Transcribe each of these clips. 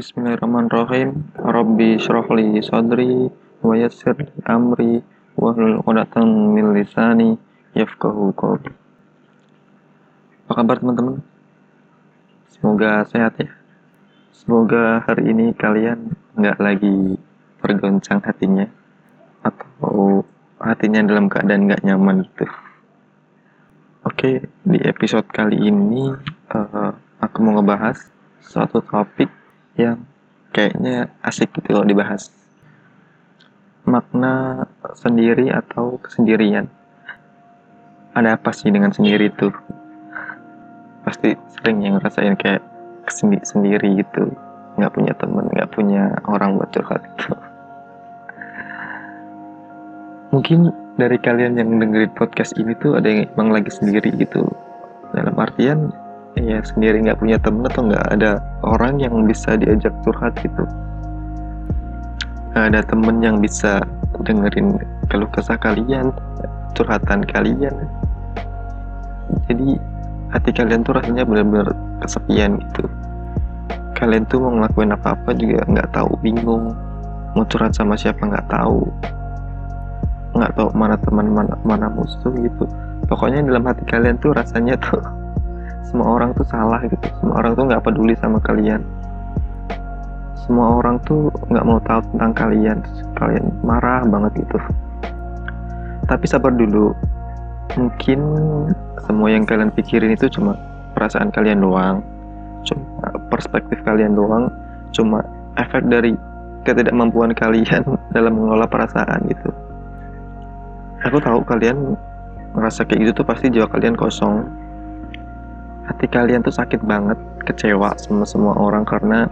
Bismillahirrahmanirrahim. Rabbi syrahli sadri wa yassir amri wa hlul 'uqdatam min lisani yafqahu qawli. Apa kabar teman-teman? Semoga sehat ya. Semoga hari ini kalian nggak lagi tergoncang hatinya atau hatinya dalam keadaan nggak nyaman gitu. Oke, di episode kali ini uh, aku mau ngebahas suatu topik yang kayaknya asik gitu loh dibahas. Makna sendiri atau kesendirian. Ada apa sih dengan sendiri itu? Pasti sering yang ngerasain kayak kesendi sendiri gitu. Nggak punya temen, nggak punya orang buat curhat gitu. Mungkin dari kalian yang dengerin podcast ini tuh ada yang emang lagi sendiri gitu. Dalam artian ya sendiri nggak punya temen atau nggak ada orang yang bisa diajak curhat gitu. Nggak ada temen yang bisa dengerin keluh kesah kalian curhatan kalian. Jadi hati kalian tuh rasanya benar-benar kesepian gitu. Kalian tuh mau ngelakuin apa-apa juga nggak tahu bingung. Mau curhat sama siapa nggak tahu. Nggak tahu mana teman mana mana musuh gitu. Pokoknya dalam hati kalian tuh rasanya tuh semua orang tuh salah gitu. Semua orang tuh nggak peduli sama kalian. Semua orang tuh nggak mau tahu tentang kalian. Kalian marah banget gitu. Tapi sabar dulu. Mungkin semua yang kalian pikirin itu cuma perasaan kalian doang. Cuma perspektif kalian doang. Cuma efek dari ketidakmampuan kalian dalam mengelola perasaan gitu. Aku tahu kalian ngerasa kayak gitu tuh pasti jiwa kalian kosong hati kalian tuh sakit banget kecewa sama semua orang karena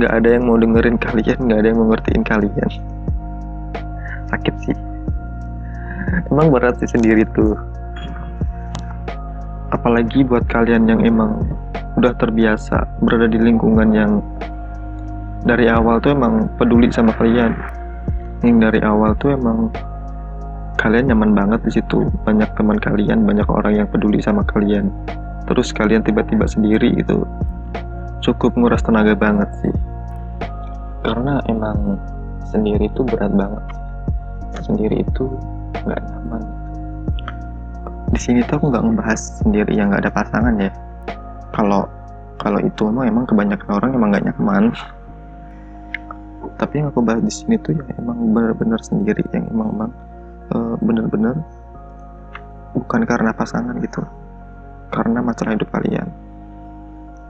nggak ada yang mau dengerin kalian nggak ada yang mau ngertiin kalian. Sakit sih. Emang berat sih sendiri tuh. Apalagi buat kalian yang emang udah terbiasa berada di lingkungan yang dari awal tuh emang peduli sama kalian. Yang dari awal tuh emang kalian nyaman banget di situ. Banyak teman kalian banyak orang yang peduli sama kalian terus kalian tiba-tiba sendiri itu cukup nguras tenaga banget sih. Karena emang sendiri itu berat banget. Sendiri itu nggak nyaman. Di sini tuh aku nggak ngebahas sendiri yang nggak ada pasangan ya. Kalau kalau itu emang emang kebanyakan orang emang nggak nyaman. Tapi yang aku bahas di sini tuh yang emang benar-benar sendiri yang emang emang uh, bener-bener bukan karena pasangan gitu karena masalah hidup kalian.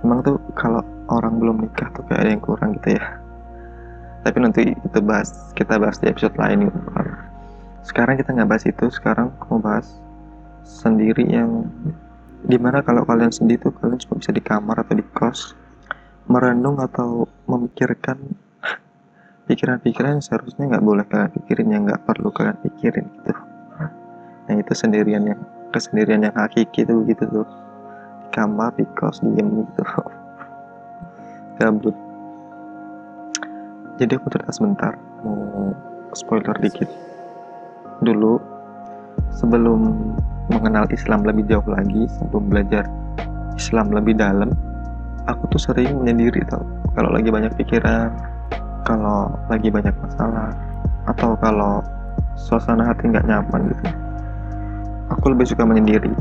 Emang tuh kalau orang belum nikah tuh kayak ada yang kurang gitu ya. Tapi nanti itu bahas kita bahas di episode lain sekarang kita nggak bahas itu sekarang mau bahas sendiri yang di mana kalau kalian sendiri tuh kalian cuma bisa di kamar atau di kos merenung atau memikirkan pikiran-pikiran yang seharusnya nggak boleh kalian pikirin yang nggak perlu kalian pikirin gitu. Nah itu sendirian yang kesendirian yang hakiki tuh gitu tuh. Di kamar kos diem gitu. Gabut. Jadi aku cerita sebentar mau spoiler dikit. Dulu sebelum mengenal Islam lebih jauh lagi sebelum belajar Islam lebih dalam aku tuh sering menyendiri tau. Kalau lagi banyak pikiran kalau lagi banyak masalah atau kalau suasana hati nggak nyaman gitu aku lebih suka menyendiri.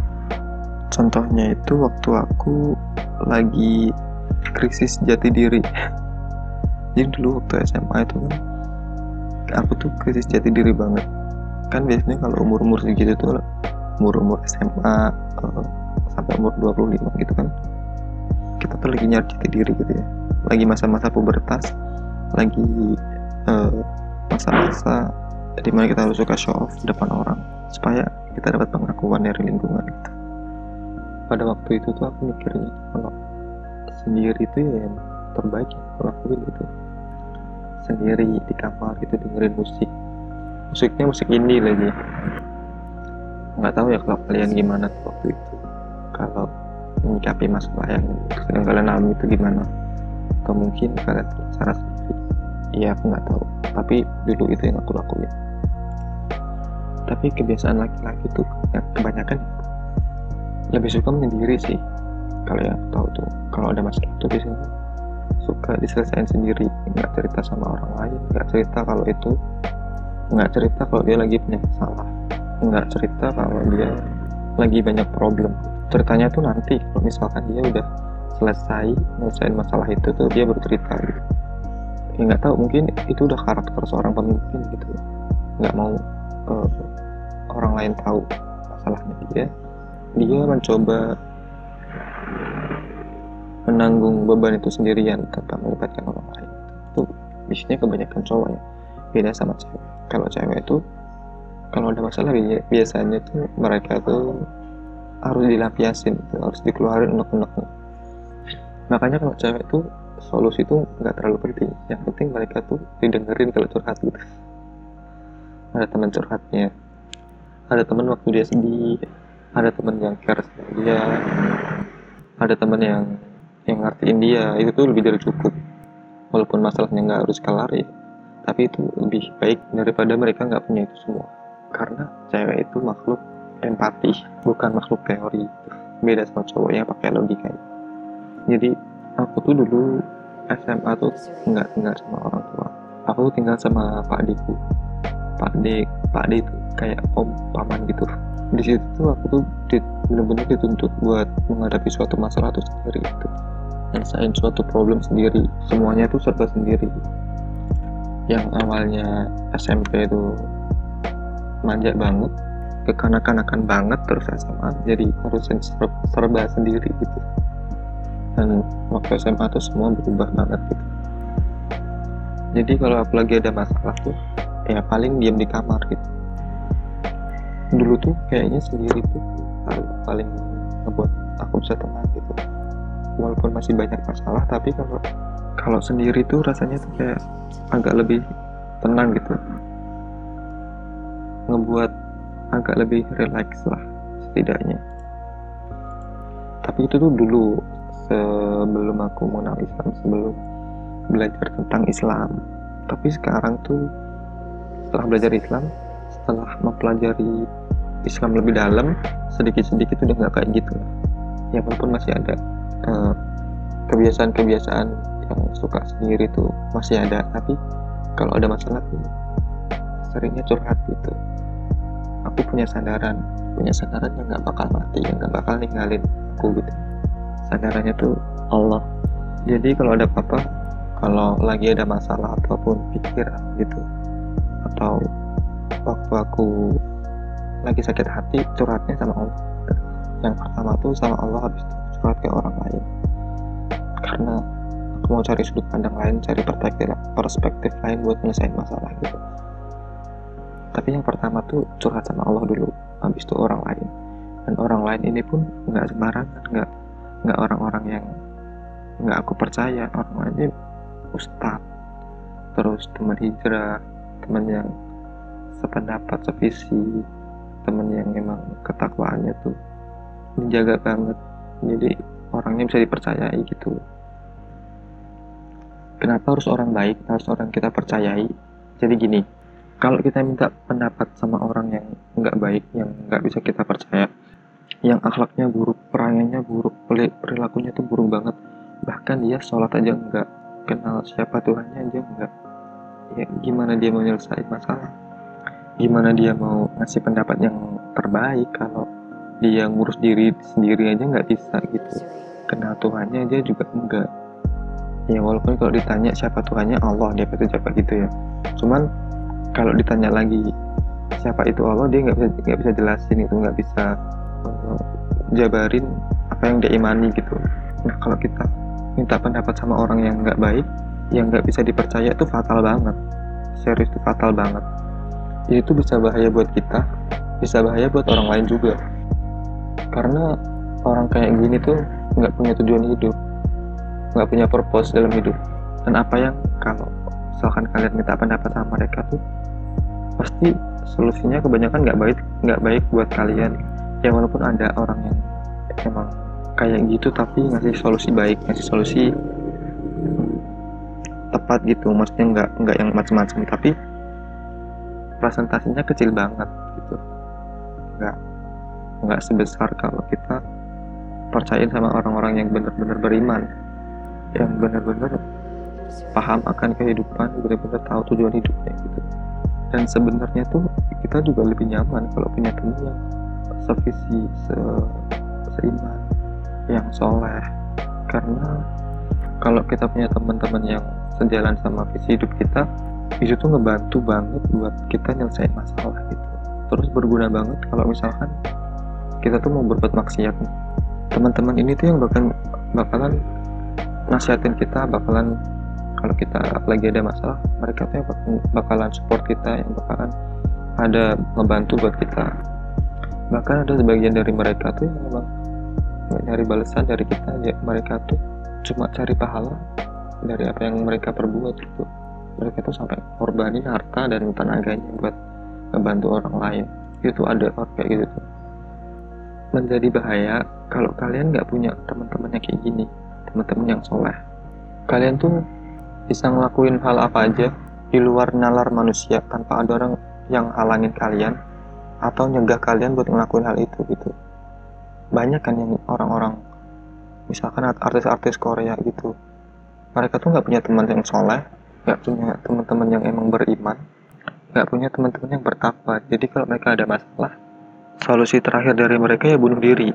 Contohnya itu waktu aku lagi krisis jati diri. Jadi dulu waktu SMA itu kan aku tuh krisis jati diri banget. Kan biasanya kalau umur-umur segitu tuh umur-umur SMA uh, sampai umur 25 gitu kan kita tuh lagi nyari jati diri gitu ya. Lagi masa-masa pubertas lagi uh, masa-masa di mana kita harus suka show off di depan orang. Supaya kita dapat pengakuan dari lingkungan kita. Pada waktu itu tuh aku mikirnya kalau sendiri itu ya yang terbaik yang aku lakuin gitu. Sendiri di kamar itu dengerin musik. Musiknya musik indie lagi. Nggak tahu ya kalau kalian gimana tuh waktu itu. Kalau menyikapi masalah yang sedang kalian alami itu gimana? Atau mungkin kalian cara sendiri iya aku nggak tahu. Tapi dulu itu yang aku lakuin tapi kebiasaan laki-laki tuh ya, kebanyakan lebih suka menyendiri sih. Kalau yang tahu tuh kalau ada masalah tuh biasanya suka diselesaikan sendiri nggak cerita sama orang lain nggak cerita kalau itu nggak cerita kalau dia lagi punya masalah nggak cerita kalau dia lagi banyak problem. Ceritanya tuh nanti kalau misalkan dia udah selesai menyelesaikan masalah itu tuh dia bercerita gitu. Ya nggak tahu mungkin itu udah karakter seorang pemimpin gitu. Nggak mau uh, orang lain tahu masalahnya dia dia mencoba menanggung beban itu sendirian tanpa melibatkan orang lain. Itu biasanya kebanyakan cowok ya beda sama cewek. Kalau cewek itu kalau ada masalah biasanya tuh mereka tuh harus dilapiasin harus dikeluarin unek-uneknya. Makanya kalau cewek tuh solusi itu nggak terlalu penting. Yang penting mereka tuh didengerin kalau curhat gitu ada teman curhatnya. Ada teman waktu dia sedih. Ada teman yang care sama dia. Ada teman yang yang ngertiin dia. Itu tuh lebih dari cukup. Walaupun masalahnya nggak harus kelar ya tapi itu lebih baik daripada mereka nggak punya itu semua. Karena cewek itu makhluk empati bukan makhluk teori. Beda sama cowok yang pakai logika. Jadi aku tuh dulu SMA tuh nggak tinggal sama orang tua. Aku tinggal sama Pak Diku Pak D Pak D itu kayak om paman gitu. Di situ tuh aku tuh bener-bener dituntut buat menghadapi suatu masalah itu sendiri gitu. Nyelesain suatu problem sendiri semuanya itu serba sendiri. Yang awalnya SMP itu manja banget kekanak-kanakan banget terus SMA jadi harus serba sendiri gitu. Dan waktu SMA tuh semua berubah banget gitu. Jadi kalau aku lagi ada masalah tuh ya paling diam di kamar gitu. Dulu tuh kayaknya sendiri tuh paling ngebuat aku bisa tenang gitu. Walaupun masih banyak masalah tapi kalau kalau sendiri tuh rasanya tuh kayak agak lebih tenang gitu. Ngebuat agak lebih relax lah setidaknya. Tapi itu tuh dulu sebelum aku mengenal Islam sebelum belajar tentang Islam. Tapi sekarang tuh setelah belajar Islam setelah mempelajari Islam lebih dalam sedikit-sedikit udah nggak kayak gitu. Lah ya walaupun masih ada kebiasaan kebiasaan-kebiasaan yang suka sendiri tuh masih ada tapi kalau ada masalah tuh seringnya curhat gitu. Aku punya sandaran punya sandaran yang nggak bakal mati yang nggak bakal ninggalin aku gitu. Sandarannya tuh Allah. Jadi kalau ada apa-apa kalau lagi ada masalah ataupun pikiran gitu atau waktu aku lagi sakit hati curhatnya sama Allah. Yang pertama tuh sama Allah habis itu curhat ke orang lain. Karena aku mau cari sudut pandang lain cari perspektif perspektif lain buat menyelesaikan masalah gitu. Tapi yang pertama tuh curhat sama Allah dulu habis itu orang lain. Dan orang lain ini pun nggak sembarangan nggak nggak orang-orang yang nggak aku percaya. Orang lainnya ustad terus teman hijrah teman yang sependapat sevisi teman yang memang ketakwaannya tuh menjaga banget jadi orangnya bisa dipercayai gitu kenapa harus orang baik harus orang kita percayai jadi gini kalau kita minta pendapat sama orang yang nggak baik yang nggak bisa kita percaya yang akhlaknya buruk, perangannya buruk, perilakunya tuh buruk banget. Bahkan dia sholat aja nggak kenal siapa Tuhannya aja nggak. Ya gimana dia mau nyelesain masalah? Gimana dia mau ngasih pendapat yang terbaik kalau dia ngurus diri sendiri aja nggak bisa gitu. Kenal Tuhannya aja juga enggak. Ya walaupun kalau ditanya siapa Tuhannya Allah dia pasti jawab gitu ya. Cuman kalau ditanya lagi siapa itu Allah dia nggak bisa nggak bisa jelasin itu nggak bisa jabarin apa yang dia imani gitu nah kalau kita minta pendapat sama orang yang nggak baik yang nggak bisa dipercaya itu fatal banget. Serius itu fatal banget. Itu bisa bahaya buat kita bisa bahaya buat orang lain juga. Karena orang kayak gini tuh nggak punya tujuan hidup nggak punya purpose dalam hidup. Dan apa yang kalau misalkan kalian minta pendapat sama mereka tuh pasti solusinya kebanyakan nggak baik nggak baik buat kalian. Ya walaupun ada orang yang emang kayak gitu tapi ngasih solusi baik ngasih solusi tepat gitu. Maksudnya nggak nggak yang macam-macam tapi presentasinya kecil banget gitu. Nggak nggak sebesar kalau kita percayain sama orang-orang yang benar-benar beriman yang benar-benar paham akan kehidupan benar-benar tahu tujuan hidupnya gitu. Dan sebenarnya tuh kita juga lebih nyaman kalau punya teman yang sevisi se seiman yang soleh. Karena kalau kita punya teman-teman yang sejalan sama visi hidup kita itu tuh ngebantu banget buat kita nyelesain masalah gitu. Terus berguna banget kalau misalkan kita tuh mau berbuat maksiat teman-teman ini tuh yang bakalan bakalan nasihatin kita bakalan kalau kita lagi ada masalah mereka tuh yang bakalan support kita yang bakalan ada ngebantu buat kita. Bahkan ada sebagian dari mereka tuh yang memang nyari balasan dari kita ya mereka tuh cuma cari pahala dari apa yang mereka perbuat gitu. Mereka tuh sampai korbanin harta dan tenaganya buat ngebantu orang lain. Itu ada orang kayak gitu tuh. Menjadi bahaya kalau kalian nggak punya teman-teman yang kayak gini teman-teman yang soleh. Kalian tuh bisa ngelakuin hal apa aja di luar nalar manusia tanpa ada orang yang halangin kalian atau nyegah kalian buat ngelakuin hal itu gitu. Banyak kan yang orang-orang misalkan artis-artis Korea gitu mereka tuh nggak punya teman yang soleh nggak punya teman-teman yang emang beriman nggak punya teman-teman yang bertakwa. Jadi kalau mereka ada masalah solusi terakhir dari mereka ya bunuh diri.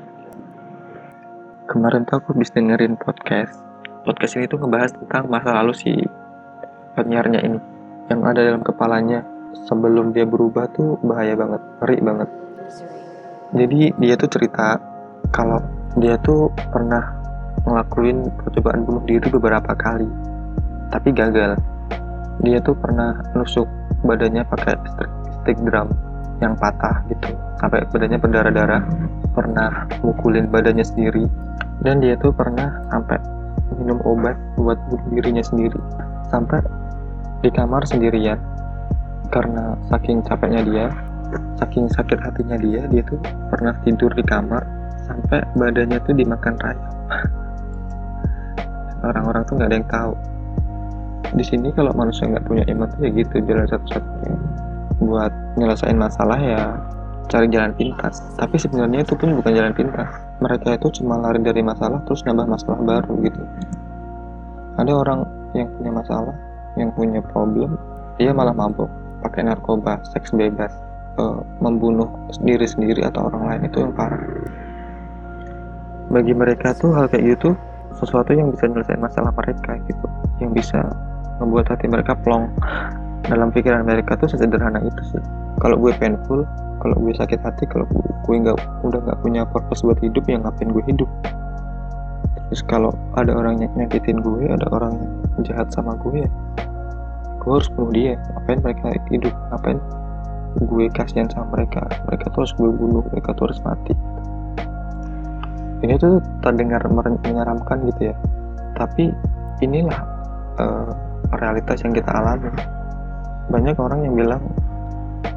Kemarin tuh aku habis dengerin podcast. Podcast ini tuh ngebahas tentang masa lalu si penyiarnya ini yang ada dalam kepalanya. Sebelum dia berubah tuh bahaya banget ngeri banget. Jadi dia tuh cerita kalau dia tuh pernah ngelakuin percobaan bunuh diri beberapa kali tapi gagal. Dia tuh pernah nusuk badannya pakai stick, drum yang patah gitu sampai badannya berdarah-darah. Pernah mukulin badannya sendiri dan dia tuh pernah sampai minum obat buat bunuh dirinya sendiri sampai di kamar sendirian. Karena saking capeknya dia saking sakit hatinya dia dia tuh pernah tidur di kamar sampai badannya tuh dimakan rayap orang-orang tuh nggak ada yang tahu. Di sini kalau manusia nggak punya iman tuh ya gitu jalan satu-satunya. Buat nyelesain masalah ya cari jalan pintas. Tapi sebenarnya itu pun bukan jalan pintas. Mereka itu cuma lari dari masalah terus nambah masalah baru gitu. Ada orang yang punya masalah yang punya problem dia malah mabuk pakai narkoba, seks bebas, uh, membunuh diri sendiri atau orang lain itu yang parah. Bagi mereka tuh hal kayak gitu sesuatu yang bisa menyelesaikan masalah mereka gitu, yang bisa membuat hati mereka plong. Dalam pikiran mereka tuh sesederhana itu sih. Kalau gue painful, kalau gue sakit hati, kalau gue nggak udah nggak punya purpose buat hidup, ya ngapain gue hidup? Terus kalau ada orang yang nyakitin gue, ada orang yang jahat sama gue, ya gue harus bunuh dia ngapain mereka hidup ngapain gue kasihan sama mereka mereka tuh harus gue bunuh mereka tuh harus mati ini tuh terdengar menyeramkan gitu ya. Tapi inilah uh, realitas yang kita alami. Banyak orang yang bilang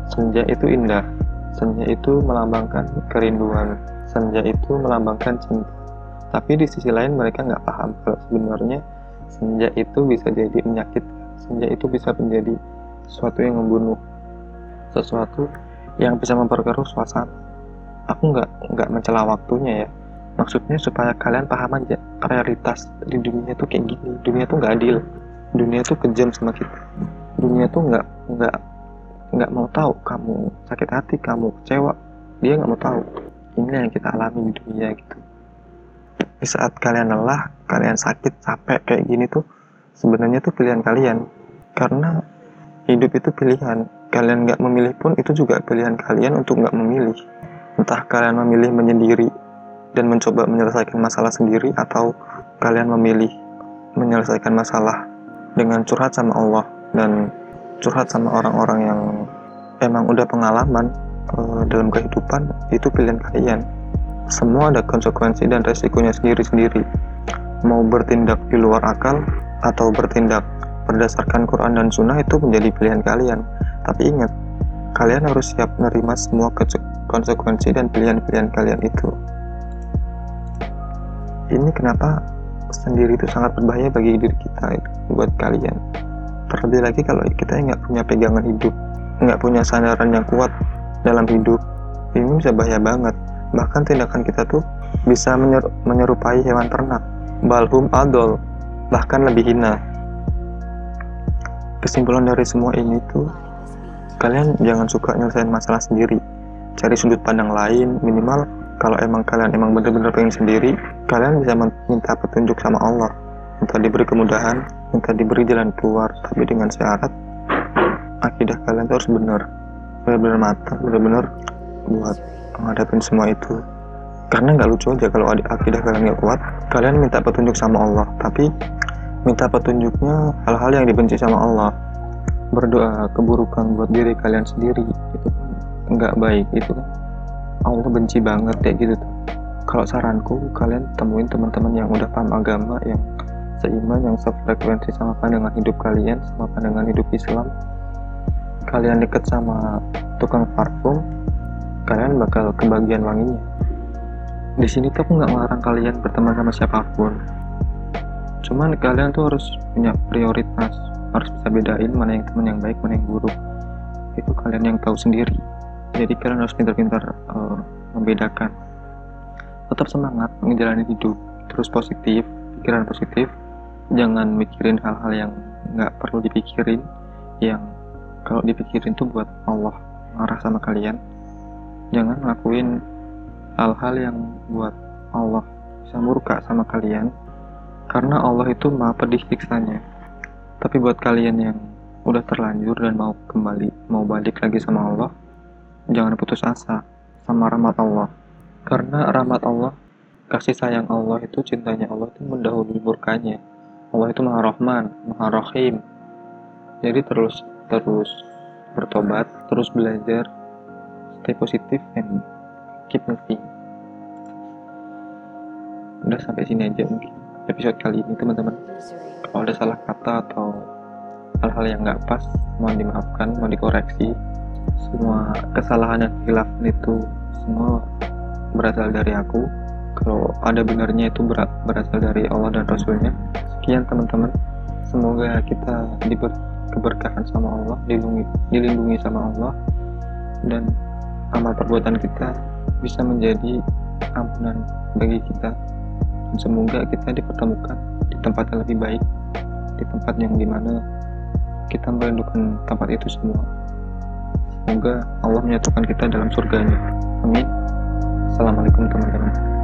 senja itu indah senja itu melambangkan kerinduan senja itu melambangkan cinta. Tapi di sisi lain mereka nggak paham kalau sebenarnya senja itu bisa jadi penyakit senja itu bisa menjadi sesuatu yang membunuh sesuatu yang bisa memperkeruh suasana. Aku nggak nggak mencela waktunya ya maksudnya supaya kalian paham aja realitas di dunia tuh kayak gini. Dunia tuh nggak adil. Dunia tuh kejam sama kita. Dunia tuh nggak nggak nggak mau tahu kamu sakit hati kamu kecewa. Dia nggak mau tahu. Ini yang kita alami di dunia gitu. Di saat kalian lelah kalian sakit capek kayak gini tuh sebenarnya itu pilihan kalian. Karena hidup itu pilihan. Kalian nggak memilih pun itu juga pilihan kalian untuk nggak memilih. Entah kalian memilih menyendiri dan mencoba menyelesaikan masalah sendiri atau kalian memilih menyelesaikan masalah dengan curhat sama Allah dan curhat sama orang-orang yang emang udah pengalaman uh, dalam kehidupan itu pilihan kalian semua ada konsekuensi dan resikonya sendiri-sendiri mau bertindak di luar akal atau bertindak berdasarkan Quran dan Sunnah itu menjadi pilihan kalian. Tapi ingat, kalian harus siap menerima semua konsekuensi dan pilihan-pilihan kalian itu. Ini kenapa sendiri itu sangat berbahaya bagi diri kita buat kalian. Terlebih lagi kalau kita nggak punya pegangan hidup, nggak punya sandaran yang kuat dalam hidup, ini bisa bahaya banget. Bahkan tindakan kita tuh bisa menyerupai hewan ternak, balhum adol, bahkan lebih hina. kesimpulan dari semua ini tuh kalian jangan suka nyelesain masalah sendiri cari sudut pandang lain minimal kalau emang kalian emang bener-bener pengen sendiri kalian bisa minta petunjuk sama Allah. Minta diberi kemudahan minta diberi jalan keluar tapi dengan syarat akidah kalian harus bener bener-bener matang bener-bener buat menghadapi semua itu. Karena nggak lucu aja kalau akidah kalian nggak kuat kalian minta petunjuk sama Allah. Tapi minta petunjuknya hal-hal yang dibenci sama Allah. Berdoa keburukan buat diri kalian sendiri itu nggak baik itu Allah benci banget kayak gitu tuh kalau saranku kalian temuin teman-teman yang udah paham agama yang seiman yang sefrekuensi sama pandangan hidup kalian sama pandangan hidup Islam. Kalian deket sama tukang parfum kalian bakal kebagian wanginya. Di sini tuh aku nggak melarang kalian berteman sama siapa pun. Cuman kalian tuh harus punya prioritas harus bisa bedain mana yang teman yang baik mana yang buruk. Itu kalian yang tahu sendiri. Jadi kalian harus pintar-pintar uh, membedakan tetap semangat menjalani hidup terus positif pikiran positif. Jangan mikirin hal-hal yang nggak perlu dipikirin yang kalau dipikirin tuh buat Allah marah sama kalian. Jangan ngelakuin hal-hal yang buat Allah bisa murka sama kalian karena Allah itu maha pedih siksanya. Tapi buat kalian yang udah terlanjur dan mau kembali, mau balik lagi sama Allah, jangan putus asa sama rahmat Allah. Karena rahmat Allah, kasih sayang Allah itu, cintanya Allah itu mendahului murkanya. Allah itu maha rahman, maha rahim. Jadi terus terus bertobat, terus belajar, stay positif and keep moving. Udah sampai sini aja mungkin episode kali ini teman-teman kalau ada salah kata atau hal-hal yang nggak pas mohon dimaafkan mohon dikoreksi semua kesalahan dan khilafan itu semua berasal dari aku. Kalau ada benarnya itu berasal dari Allah dan Rasulnya. Sekian teman-teman. Semoga kita diberi keberkahan sama Allah dilindungi, dilindungi sama Allah dan amal perbuatan kita bisa menjadi ampunan bagi kita. Dan semoga kita dipertemukan di tempat yang lebih baik di tempat yang di mana kita merindukan tempat itu semua. Semoga Allah menyatukan kita dalam surganya. Amin assalamualaikum teman-teman